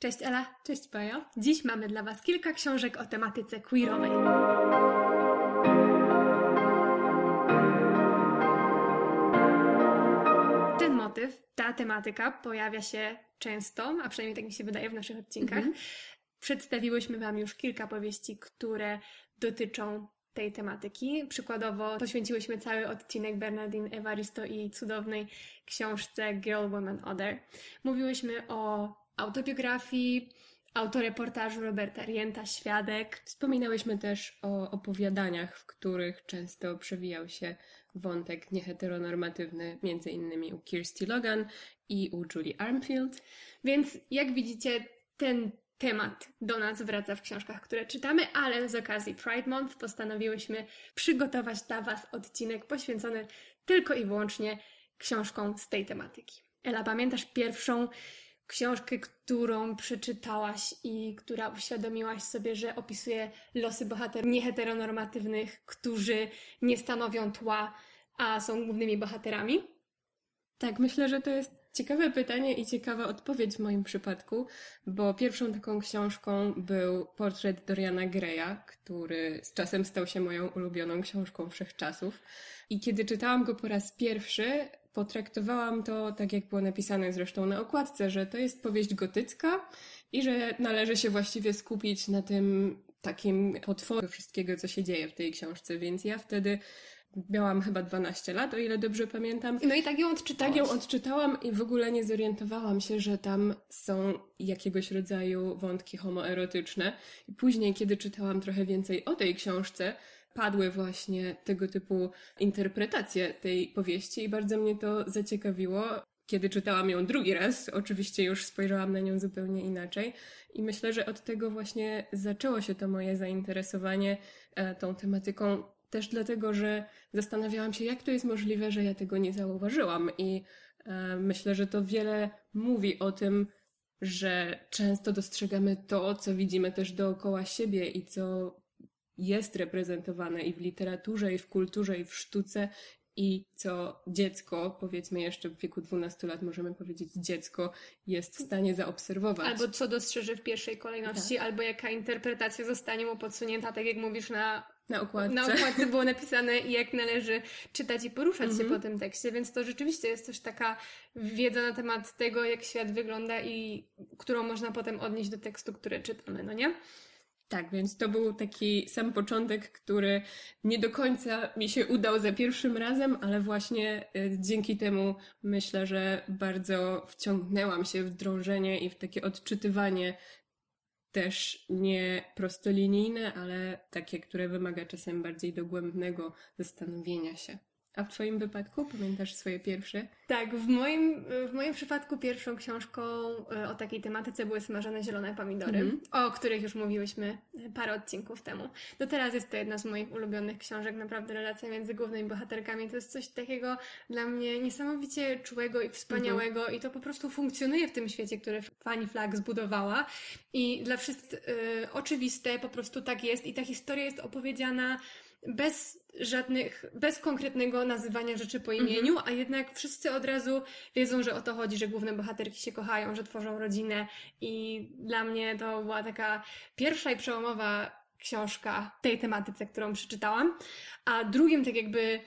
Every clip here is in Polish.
Cześć Ela, cześć Bajo. Dziś mamy dla Was kilka książek o tematyce queerowej. Ten motyw, ta tematyka pojawia się często, a przynajmniej tak mi się wydaje w naszych odcinkach. Mhm. Przedstawiłyśmy Wam już kilka powieści, które dotyczą tej tematyki. Przykładowo poświęciłyśmy cały odcinek Bernardine Evaristo i cudownej książce Girl, Woman, Other. Mówiłyśmy o autobiografii, autoreportażu Roberta Rienta, Świadek. Wspominałyśmy też o opowiadaniach, w których często przewijał się wątek nieheteronormatywny, między innymi u Kirsty Logan i u Julie Armfield. Więc jak widzicie, ten temat do nas wraca w książkach, które czytamy, ale z okazji Pride Month postanowiłyśmy przygotować dla Was odcinek poświęcony tylko i wyłącznie książkom z tej tematyki. Ela, pamiętasz pierwszą książkę, którą przeczytałaś i która uświadomiłaś sobie, że opisuje losy bohaterów nieheteronormatywnych, którzy nie stanowią tła, a są głównymi bohaterami? Tak, myślę, że to jest ciekawe pytanie i ciekawa odpowiedź w moim przypadku, bo pierwszą taką książką był portret Doriana Greya, który z czasem stał się moją ulubioną książką wszechczasów. I kiedy czytałam go po raz pierwszy, potraktowałam to tak, jak było napisane zresztą na okładce, że to jest powieść gotycka i że należy się właściwie skupić na tym takim potworze wszystkiego, co się dzieje w tej książce. Więc ja wtedy miałam chyba 12 lat, o ile dobrze pamiętam. No i tak ją odczytałaś. Tak ją odczytałam i w ogóle nie zorientowałam się, że tam są jakiegoś rodzaju wątki homoerotyczne. I później, kiedy czytałam trochę więcej o tej książce, padły właśnie tego typu interpretacje tej powieści i bardzo mnie to zaciekawiło. Kiedy czytałam ją drugi raz, oczywiście już spojrzałam na nią zupełnie inaczej i myślę, że od tego właśnie zaczęło się to moje zainteresowanie e, tą tematyką też dlatego, że zastanawiałam się, jak to jest możliwe, że ja tego nie zauważyłam. I e, myślę, że to wiele mówi o tym, że często dostrzegamy to, co widzimy też dookoła siebie i co jest reprezentowane i w literaturze, i w kulturze, i w sztuce, i co dziecko, powiedzmy jeszcze w wieku 12 lat, możemy powiedzieć, dziecko jest w stanie zaobserwować. Albo co dostrzeże w pierwszej kolejności, Tak. albo jaka interpretacja zostanie mu podsunięta, tak jak mówisz, na, na okładce. na okładce było napisane i jak należy czytać i poruszać się Mhm. po tym tekście, więc to rzeczywiście jest też taka wiedza na temat tego, jak świat wygląda i którą można potem odnieść do tekstu, który czytamy, no nie? Tak, więc to był taki sam początek, który nie do końca mi się udał za pierwszym razem, ale właśnie y, dzięki temu myślę, że bardzo wciągnęłam się w drążenie i w takie odczytywanie też nie prostolinijne, ale takie, które wymaga czasem bardziej dogłębnego zastanowienia się. A w Twoim wypadku pamiętasz swoje pierwsze? Tak, w moim, w moim przypadku pierwszą książką e, o takiej tematyce były smażone zielone pomidory, Mhm. o których już mówiłyśmy parę odcinków temu. Do teraz jest to jedna z moich ulubionych książek, naprawdę relacja między głównymi bohaterkami to jest coś takiego dla mnie niesamowicie czułego i wspaniałego i to po prostu funkcjonuje w tym świecie, który Fanny Flagg zbudowała i dla wszystkich y, oczywiste po prostu tak jest i ta historia jest opowiedziana bez żadnych, bez konkretnego nazywania rzeczy po imieniu, a jednak wszyscy od razu wiedzą, że o to chodzi, że główne bohaterki się kochają, że tworzą rodzinę i dla mnie to była taka pierwsza i przełomowa książka tej tematyce, którą przeczytałam, a drugim tak jakby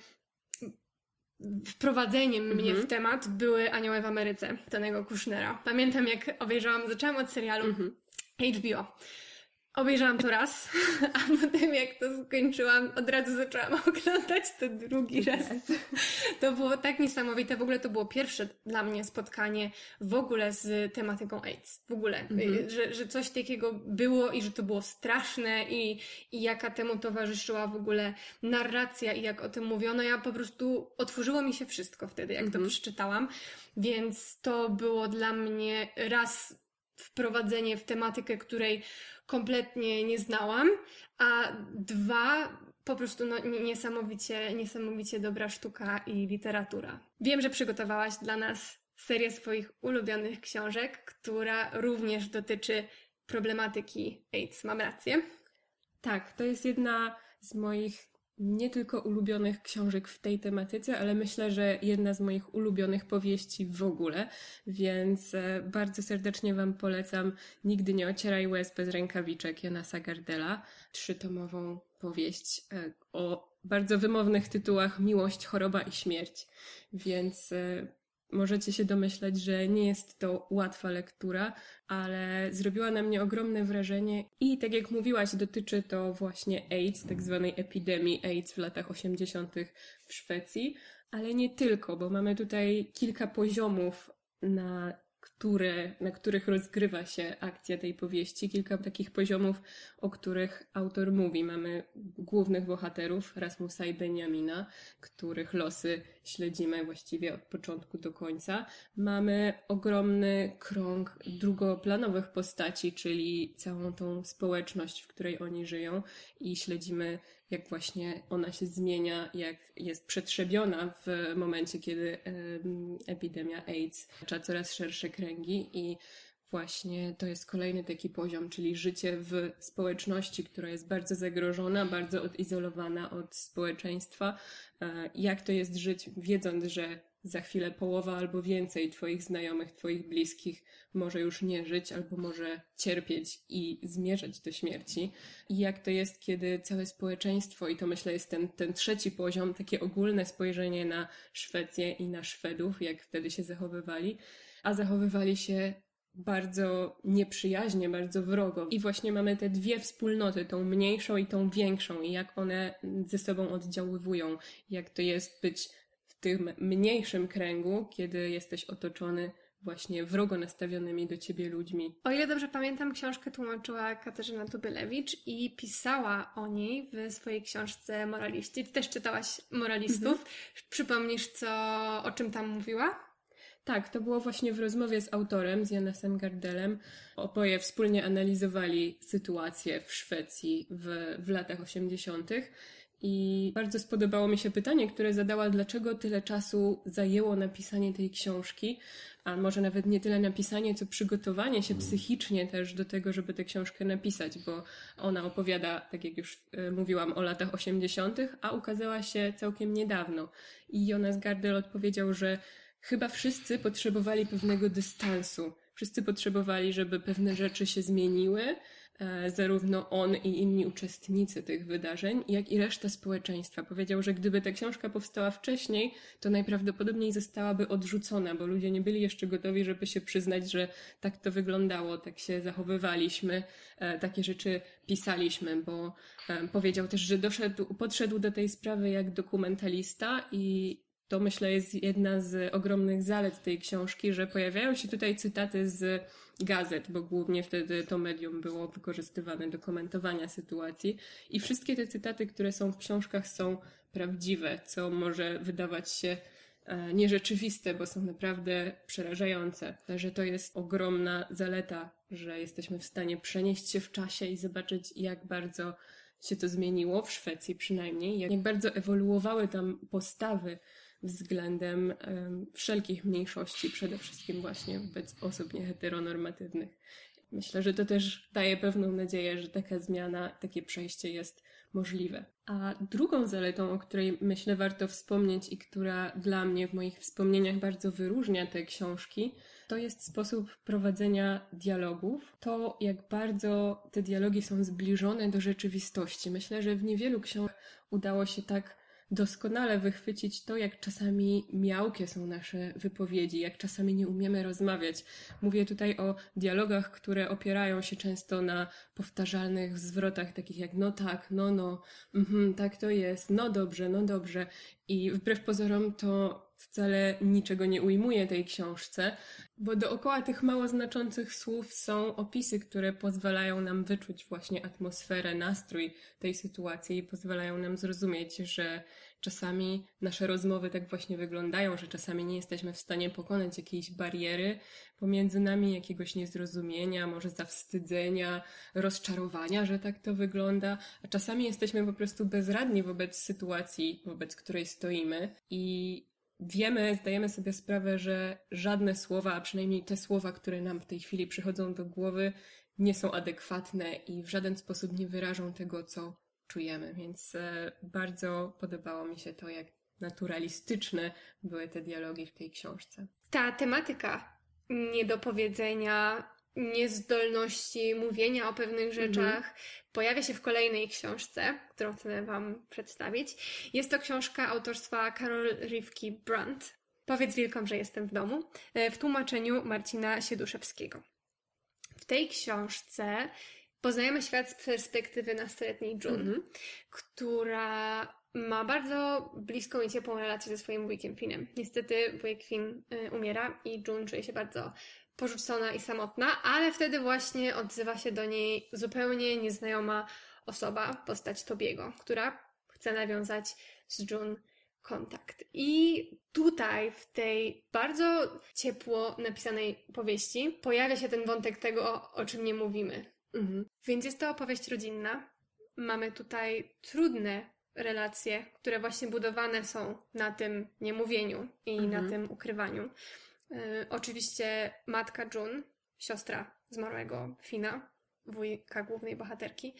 wprowadzeniem mnie Mhm. w temat były Anioły w Ameryce, Tonego Kushnera. Pamiętam jak obejrzałam, zaczęłam od serialu Mhm. HBO. Obejrzałam to raz, a potem jak to skończyłam, od razu zaczęłam oglądać to drugi raz. To było tak niesamowite. W ogóle to było pierwsze dla mnie spotkanie w ogóle z tematyką AIDS. W ogóle. Mhm. Y, Że, że coś takiego było i że to było straszne i, i jaka temu towarzyszyła w ogóle narracja i jak o tym mówiono. Ja po prostu otworzyło mi się wszystko wtedy, jak Mhm. to przeczytałam. Więc to było dla mnie raz wprowadzenie w tematykę, której kompletnie nie znałam, a dwa po prostu no, nie- niesamowicie, niesamowicie dobra sztuka i literatura. Wiem, że przygotowałaś dla nas serię swoich ulubionych książek, która również dotyczy problematyki AIDS. Mam rację? Tak, to jest jedna z moich nie tylko ulubionych książek w tej tematyce, ale myślę, że jedna z moich ulubionych powieści w ogóle, więc e, bardzo serdecznie Wam polecam Nigdy nie ocieraj łez bez rękawiczek Jonasa Gardela, trzytomową powieść e, o bardzo wymownych tytułach Miłość, choroba i śmierć. Więc e, Możecie się domyślać, że nie jest to łatwa lektura, ale zrobiła na mnie ogromne wrażenie i tak jak mówiłaś, dotyczy to właśnie AIDS, tak zwanej epidemii AIDS w latach 80. w Szwecji, ale nie tylko, bo mamy tutaj kilka poziomów na które, na których rozgrywa się akcja tej powieści. Kilka takich poziomów, o których autor mówi. Mamy głównych bohaterów, Rasmusa i Benjamina, których losy śledzimy właściwie od początku do końca. Mamy ogromny krąg drugoplanowych postaci, czyli całą tą społeczność, w której oni żyją i śledzimy jak właśnie ona się zmienia, jak jest przetrzebiona w momencie, kiedy epidemia AIDS wkracza coraz szersze kręgi i właśnie to jest kolejny taki poziom, czyli życie w społeczności, która jest bardzo zagrożona, bardzo odizolowana od społeczeństwa. E, jak to jest żyć, wiedząc, że za chwilę połowa albo więcej Twoich znajomych, Twoich bliskich może już nie żyć albo może cierpieć i zmierzać do śmierci. I jak to jest, kiedy całe społeczeństwo, i to myślę jest ten, ten trzeci poziom, takie ogólne spojrzenie na Szwecję i na Szwedów, jak wtedy się zachowywali, a zachowywali się bardzo nieprzyjaźnie, bardzo wrogo. I właśnie mamy te dwie wspólnoty, tą mniejszą i tą większą, i jak one ze sobą oddziaływują, jak to jest być tym mniejszym kręgu, kiedy jesteś otoczony właśnie wrogo nastawionymi do ciebie ludźmi. O ile dobrze pamiętam, książkę tłumaczyła Katarzyna Tubylewicz i pisała o niej w swojej książce Moraliści. Ty też czytałaś Moralistów. Mhm. Przypomnisz, co, o czym tam mówiła? Tak, to było właśnie w rozmowie z autorem, z Janasem Gardelem. Oboje wspólnie analizowali sytuację w Szwecji w, w latach 80. I bardzo spodobało mi się pytanie, które zadała, dlaczego tyle czasu zajęło napisanie tej książki, a może nawet nie tyle napisanie, co przygotowanie się psychicznie też do tego, żeby tę książkę napisać, bo ona opowiada, tak jak już e, mówiłam, o latach 80., a ukazała się całkiem niedawno. I Jonas Gardel odpowiedział, że chyba wszyscy potrzebowali pewnego dystansu. Wszyscy potrzebowali, żeby pewne rzeczy się zmieniły, zarówno on i inni uczestnicy tych wydarzeń, jak i reszta społeczeństwa. Powiedział, że gdyby ta książka powstała wcześniej, to najprawdopodobniej zostałaby odrzucona, bo ludzie nie byli jeszcze gotowi, żeby się przyznać, że tak to wyglądało, tak się zachowywaliśmy, e, takie rzeczy pisaliśmy, bo e, powiedział też, że doszedł, podszedł do tej sprawy jak dokumentalista i to myślę jest jedna z ogromnych zalet tej książki, że pojawiają się tutaj cytaty z gazet, bo głównie wtedy to medium było wykorzystywane do komentowania sytuacji. I wszystkie te cytaty, które są w książkach, są prawdziwe, co może wydawać się e, nierzeczywiste, bo są naprawdę przerażające. Że to jest ogromna zaleta, że jesteśmy w stanie przenieść się w czasie i zobaczyć, jak bardzo się to zmieniło, w Szwecji przynajmniej, jak bardzo ewoluowały tam postawy względem wszelkich mniejszości, przede wszystkim właśnie wobec osób nieheteronormatywnych. Myślę, że to też daje pewną nadzieję, że taka zmiana, takie przejście jest możliwe. A drugą zaletą, o której myślę warto wspomnieć i która dla mnie w moich wspomnieniach bardzo wyróżnia te książki, to jest sposób prowadzenia dialogów. To, jak bardzo te dialogi są zbliżone do rzeczywistości. Myślę, że w niewielu książkach udało się tak doskonale wychwycić to, jak czasami miałkie są nasze wypowiedzi, jak czasami nie umiemy rozmawiać. Mówię tutaj o dialogach, które opierają się często na powtarzalnych zwrotach, takich jak no tak, no no, mhm, tak to jest, no dobrze, no dobrze. I wbrew pozorom to wcale niczego nie ujmuje tej książce, bo dookoła tych mało znaczących słów są opisy, które pozwalają nam wyczuć właśnie atmosferę, nastrój tej sytuacji i pozwalają nam zrozumieć, że czasami nasze rozmowy tak właśnie wyglądają, że czasami nie jesteśmy w stanie pokonać jakiejś bariery pomiędzy nami, jakiegoś niezrozumienia, może zawstydzenia, rozczarowania, że tak to wygląda, a czasami jesteśmy po prostu bezradni wobec sytuacji, wobec której stoimy i wiemy, zdajemy sobie sprawę, że żadne słowa, a przynajmniej te słowa, które nam w tej chwili przychodzą do głowy, nie są adekwatne i w żaden sposób nie wyrażą tego, co czujemy, więc e, bardzo podobało mi się to, jak naturalistyczne były te dialogi w tej książce. Ta tematyka niedopowiedzenia, niezdolności mówienia o pewnych mhm. rzeczach mhm. pojawia się w kolejnej książce, którą chcę Wam przedstawić. Jest to książka autorstwa Karol Rivki Brandt. Powiedz wilkom, że jestem w domu, e, w tłumaczeniu Marcina Sieduszewskiego. W tej książce poznajemy świat z perspektywy nastoletniej June, mhm. która ma bardzo bliską i ciepłą relację ze swoim wujkiem Finem. Niestety wujek Fin y, umiera i June czuje się bardzo porzucona i samotna, ale wtedy właśnie odzywa się do niej zupełnie nieznajoma osoba, postać Tobiego, która chce nawiązać z June kontakt. I tutaj, w tej bardzo ciepło napisanej powieści, pojawia się ten wątek tego, o czym nie mówimy. Mhm. Więc jest to opowieść rodzinna. Mamy tutaj trudne relacje, które właśnie budowane są na tym niemówieniu i mhm. na tym ukrywaniu. Y, oczywiście matka June, siostra zmarłego Fina, wujka głównej bohaterki,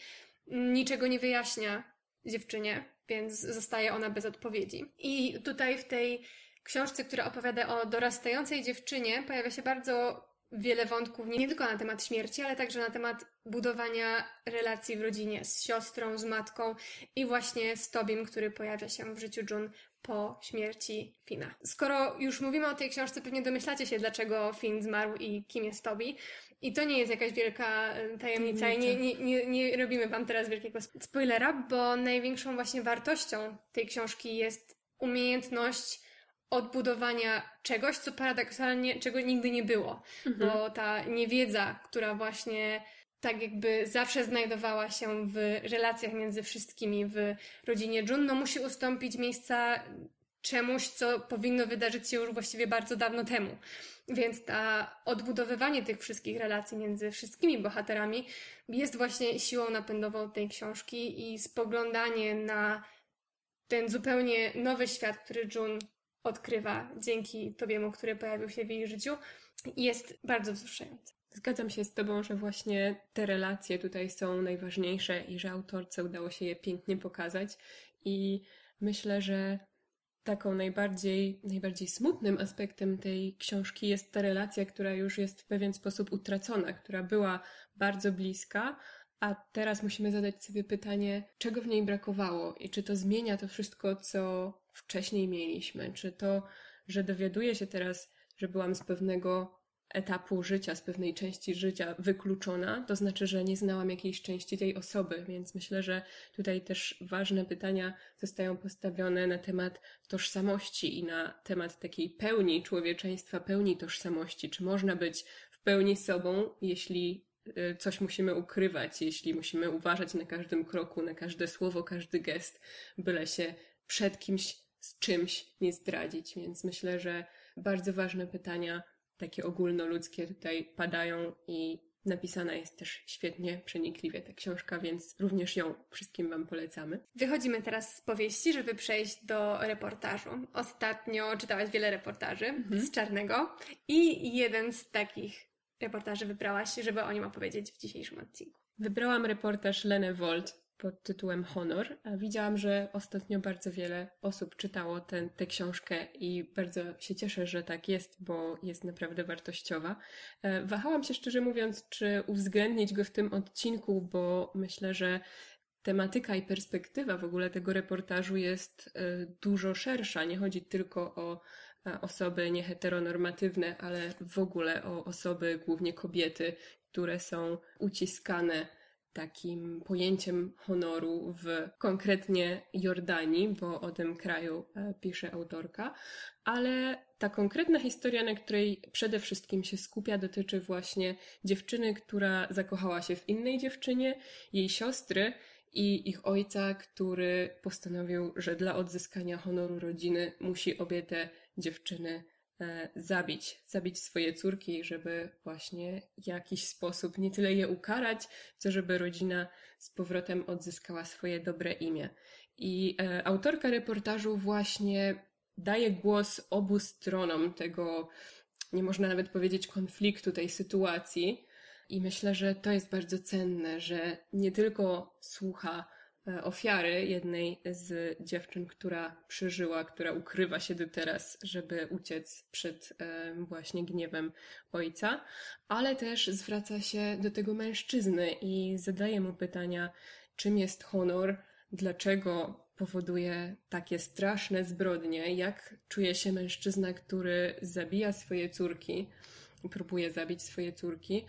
niczego nie wyjaśnia dziewczynie, więc zostaje ona bez odpowiedzi. I tutaj w tej książce, która opowiada o dorastającej dziewczynie, pojawia się bardzo wiele wątków, nie tylko na temat śmierci, ale także na temat budowania relacji w rodzinie z siostrą, z matką i właśnie z Tobim, który pojawia się w życiu June po śmierci Fina. Skoro już mówimy o tej książce, pewnie domyślacie się, dlaczego Finn zmarł i kim jest Tobi. I to nie jest jakaś wielka e, tajemnica i nie, nie, nie, nie robimy Wam teraz wielkiego spoilera, bo największą właśnie wartością tej książki jest umiejętność odbudowania czegoś, co paradoksalnie, czego nigdy nie było. Mhm. Bo ta niewiedza, która właśnie tak jakby zawsze znajdowała się w relacjach między wszystkimi w rodzinie Jun, no musi ustąpić miejsca czemuś, co powinno wydarzyć się już właściwie bardzo dawno temu. Więc ta odbudowywanie tych wszystkich relacji między wszystkimi bohaterami jest właśnie siłą napędową tej książki i spoglądanie na ten zupełnie nowy świat, który Jun odkrywa dzięki Tobiemu, który pojawił się w jej życiu, jest bardzo wzruszające. Zgadzam się z Tobą, że właśnie te relacje tutaj są najważniejsze i że autorce udało się je pięknie pokazać. I myślę, że taką najbardziej, najbardziej smutnym aspektem tej książki jest ta relacja, która już jest w pewien sposób utracona, która była bardzo bliska, a teraz musimy zadać sobie pytanie, czego w niej brakowało i czy to zmienia to wszystko, co wcześniej mieliśmy, czy to, że dowiaduję się teraz, że byłam z pewnego etapu życia, z pewnej części życia wykluczona, to znaczy, że nie znałam jakiejś części tej osoby, więc myślę, że tutaj też ważne pytania zostają postawione na temat tożsamości i na temat takiej pełni człowieczeństwa, pełni tożsamości. Czy można być w pełni sobą, jeśli y, coś musimy ukrywać, jeśli musimy uważać na każdym kroku, na każde słowo, każdy gest, byle się przed kimś z czymś nie zdradzić. Więc myślę, że bardzo ważne pytania takie ogólnoludzkie tutaj padają i napisana jest też świetnie, przenikliwie ta książka, więc również ją wszystkim Wam polecamy. Wychodzimy teraz z powieści, żeby przejść do reportażu. Ostatnio czytałaś wiele reportaży mhm. z Czarnego i jeden z takich reportaży wybrałaś, żeby o nim opowiedzieć w dzisiejszym odcinku. Wybrałam reportaż Lene Volt pod tytułem Honor. Widziałam, że ostatnio bardzo wiele osób czytało tę książkę i bardzo się cieszę, że tak jest, bo jest naprawdę wartościowa. E, wahałam się szczerze mówiąc, czy uwzględnić go w tym odcinku, bo myślę, że tematyka i perspektywa w ogóle tego reportażu jest e, dużo szersza. Nie chodzi tylko o e, osoby nieheteronormatywne, ale w ogóle o osoby, głównie kobiety, które są uciskane takim pojęciem honoru w konkretnie Jordanii, bo o tym kraju e, pisze autorka, ale ta konkretna historia, na której przede wszystkim się skupia, dotyczy właśnie dziewczyny, która zakochała się w innej dziewczynie, jej siostry i ich ojca, który postanowił, że dla odzyskania honoru rodziny musi obie te dziewczyny zabić, zabić swoje córki, żeby właśnie w jakiś sposób nie tyle je ukarać, co żeby rodzina z powrotem odzyskała swoje dobre imię. I e, autorka reportażu właśnie daje głos obu stronom tego, nie można nawet powiedzieć konfliktu, tej sytuacji. I myślę, że to jest bardzo cenne, że nie tylko słucha e, ofiary jednej z dziewczyn, która przeżyła, która ukrywa się do teraz, żeby uciec przed e, właśnie gniewem ojca, ale też zwraca się do tego mężczyzny i zadaje mu pytania, czym jest honor, dlaczego powoduje takie straszne zbrodnie, jak czuje się mężczyzna, który zabija swoje córki, próbuje zabić swoje córki.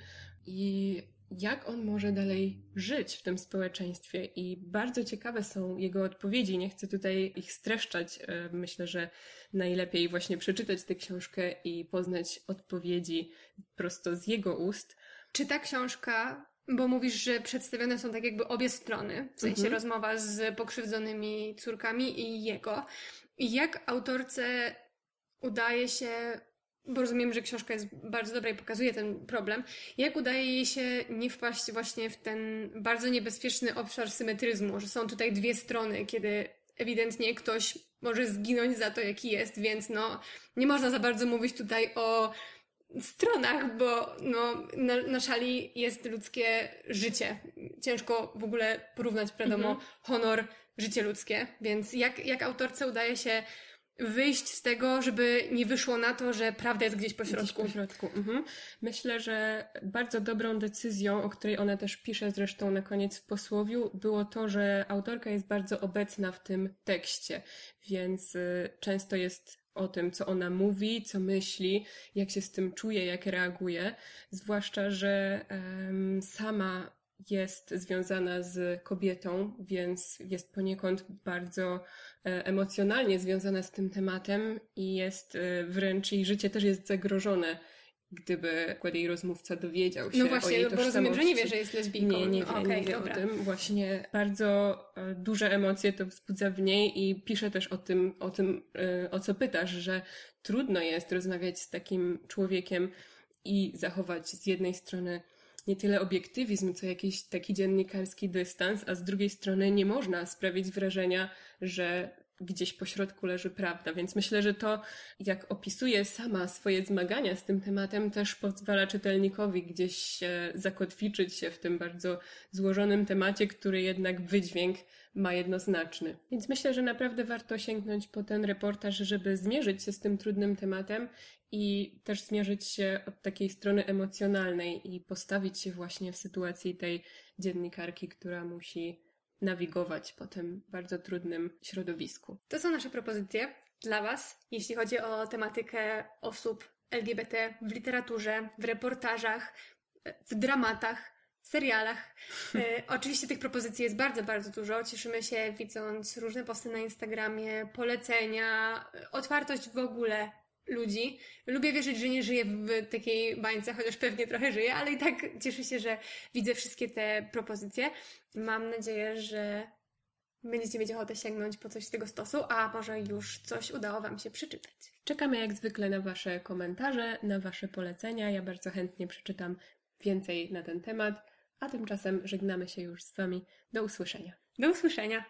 I jak on może dalej żyć w tym społeczeństwie. I bardzo ciekawe są jego odpowiedzi. Nie chcę tutaj ich streszczać. E, myślę, że najlepiej właśnie przeczytać tę książkę i poznać odpowiedzi prosto z jego ust. Czy ta książka bo mówisz, że przedstawione są tak jakby obie strony, w sensie mhm. rozmowa z pokrzywdzonymi córkami i jego. I jak autorce udaje się, bo rozumiem, że książka jest bardzo dobra i pokazuje ten problem, jak udaje jej się nie wpaść właśnie w ten bardzo niebezpieczny obszar symetryzmu, że są tutaj dwie strony, kiedy ewidentnie ktoś może zginąć za to, jaki jest, więc no nie można za bardzo mówić tutaj o stronach, bo no, na, na szali jest ludzkie życie. Ciężko w ogóle porównać, wiadomo, mhm. honor, życie ludzkie. Więc jak, jak autorce udaje się wyjść z tego, żeby nie wyszło na to, że prawda jest gdzieś po środku. Gdzieś po środku. Mhm. Myślę, że bardzo dobrą decyzją, o której ona też pisze zresztą na koniec w posłowiu, było to, że autorka jest bardzo obecna w tym tekście, więc y, często jest o tym, co ona mówi, co myśli, jak się z tym czuje, jak reaguje. Zwłaszcza, że um, sama jest związana z kobietą, więc jest poniekąd bardzo emocjonalnie związana z tym tematem i jest e, wręcz jej życie też jest zagrożone gdyby jej rozmówca dowiedział się no właśnie, o jej tożsamości. bo rozumiem, że nie wie, że jest lesbijką. Nie, nie wie, okay, nie wie o tym. Właśnie bardzo e, duże emocje to wzbudza w niej i pisze też o tym, o tym, e, o co pytasz, że trudno jest rozmawiać z takim człowiekiem i zachować z jednej strony nie tyle obiektywizm, co jakiś taki dziennikarski dystans, a z drugiej strony nie można sprawić wrażenia, że gdzieś po środku leży prawda. Więc myślę, że to, jak opisuje sama swoje zmagania z tym tematem, też pozwala czytelnikowi gdzieś zakotwiczyć się w tym bardzo złożonym temacie, który jednak wydźwięk ma jednoznaczny. Więc myślę, że naprawdę warto sięgnąć po ten reportaż, żeby zmierzyć się z tym trudnym tematem i też zmierzyć się od takiej strony emocjonalnej i postawić się właśnie w sytuacji tej dziennikarki, która musi nawigować po tym bardzo trudnym środowisku. To są nasze propozycje dla Was, jeśli chodzi o tematykę osób LGBT w literaturze, w reportażach, w dramatach, serialach. E, oczywiście tych propozycji jest bardzo, bardzo dużo. Cieszymy się widząc różne posty na Instagramie, polecenia, otwartość w ogóle ludzi. Lubię wierzyć, że nie żyję w takiej bańce, chociaż pewnie trochę żyję, ale i tak cieszę się, że widzę wszystkie te propozycje. Mam nadzieję, że będziecie mieć ochotę sięgnąć po coś z tego stosu, a może już coś udało Wam się przeczytać. Czekamy jak zwykle na Wasze komentarze, na Wasze polecenia. Ja bardzo chętnie przeczytam więcej na ten temat, a tymczasem żegnamy się już z Wami. Do usłyszenia. Do usłyszenia.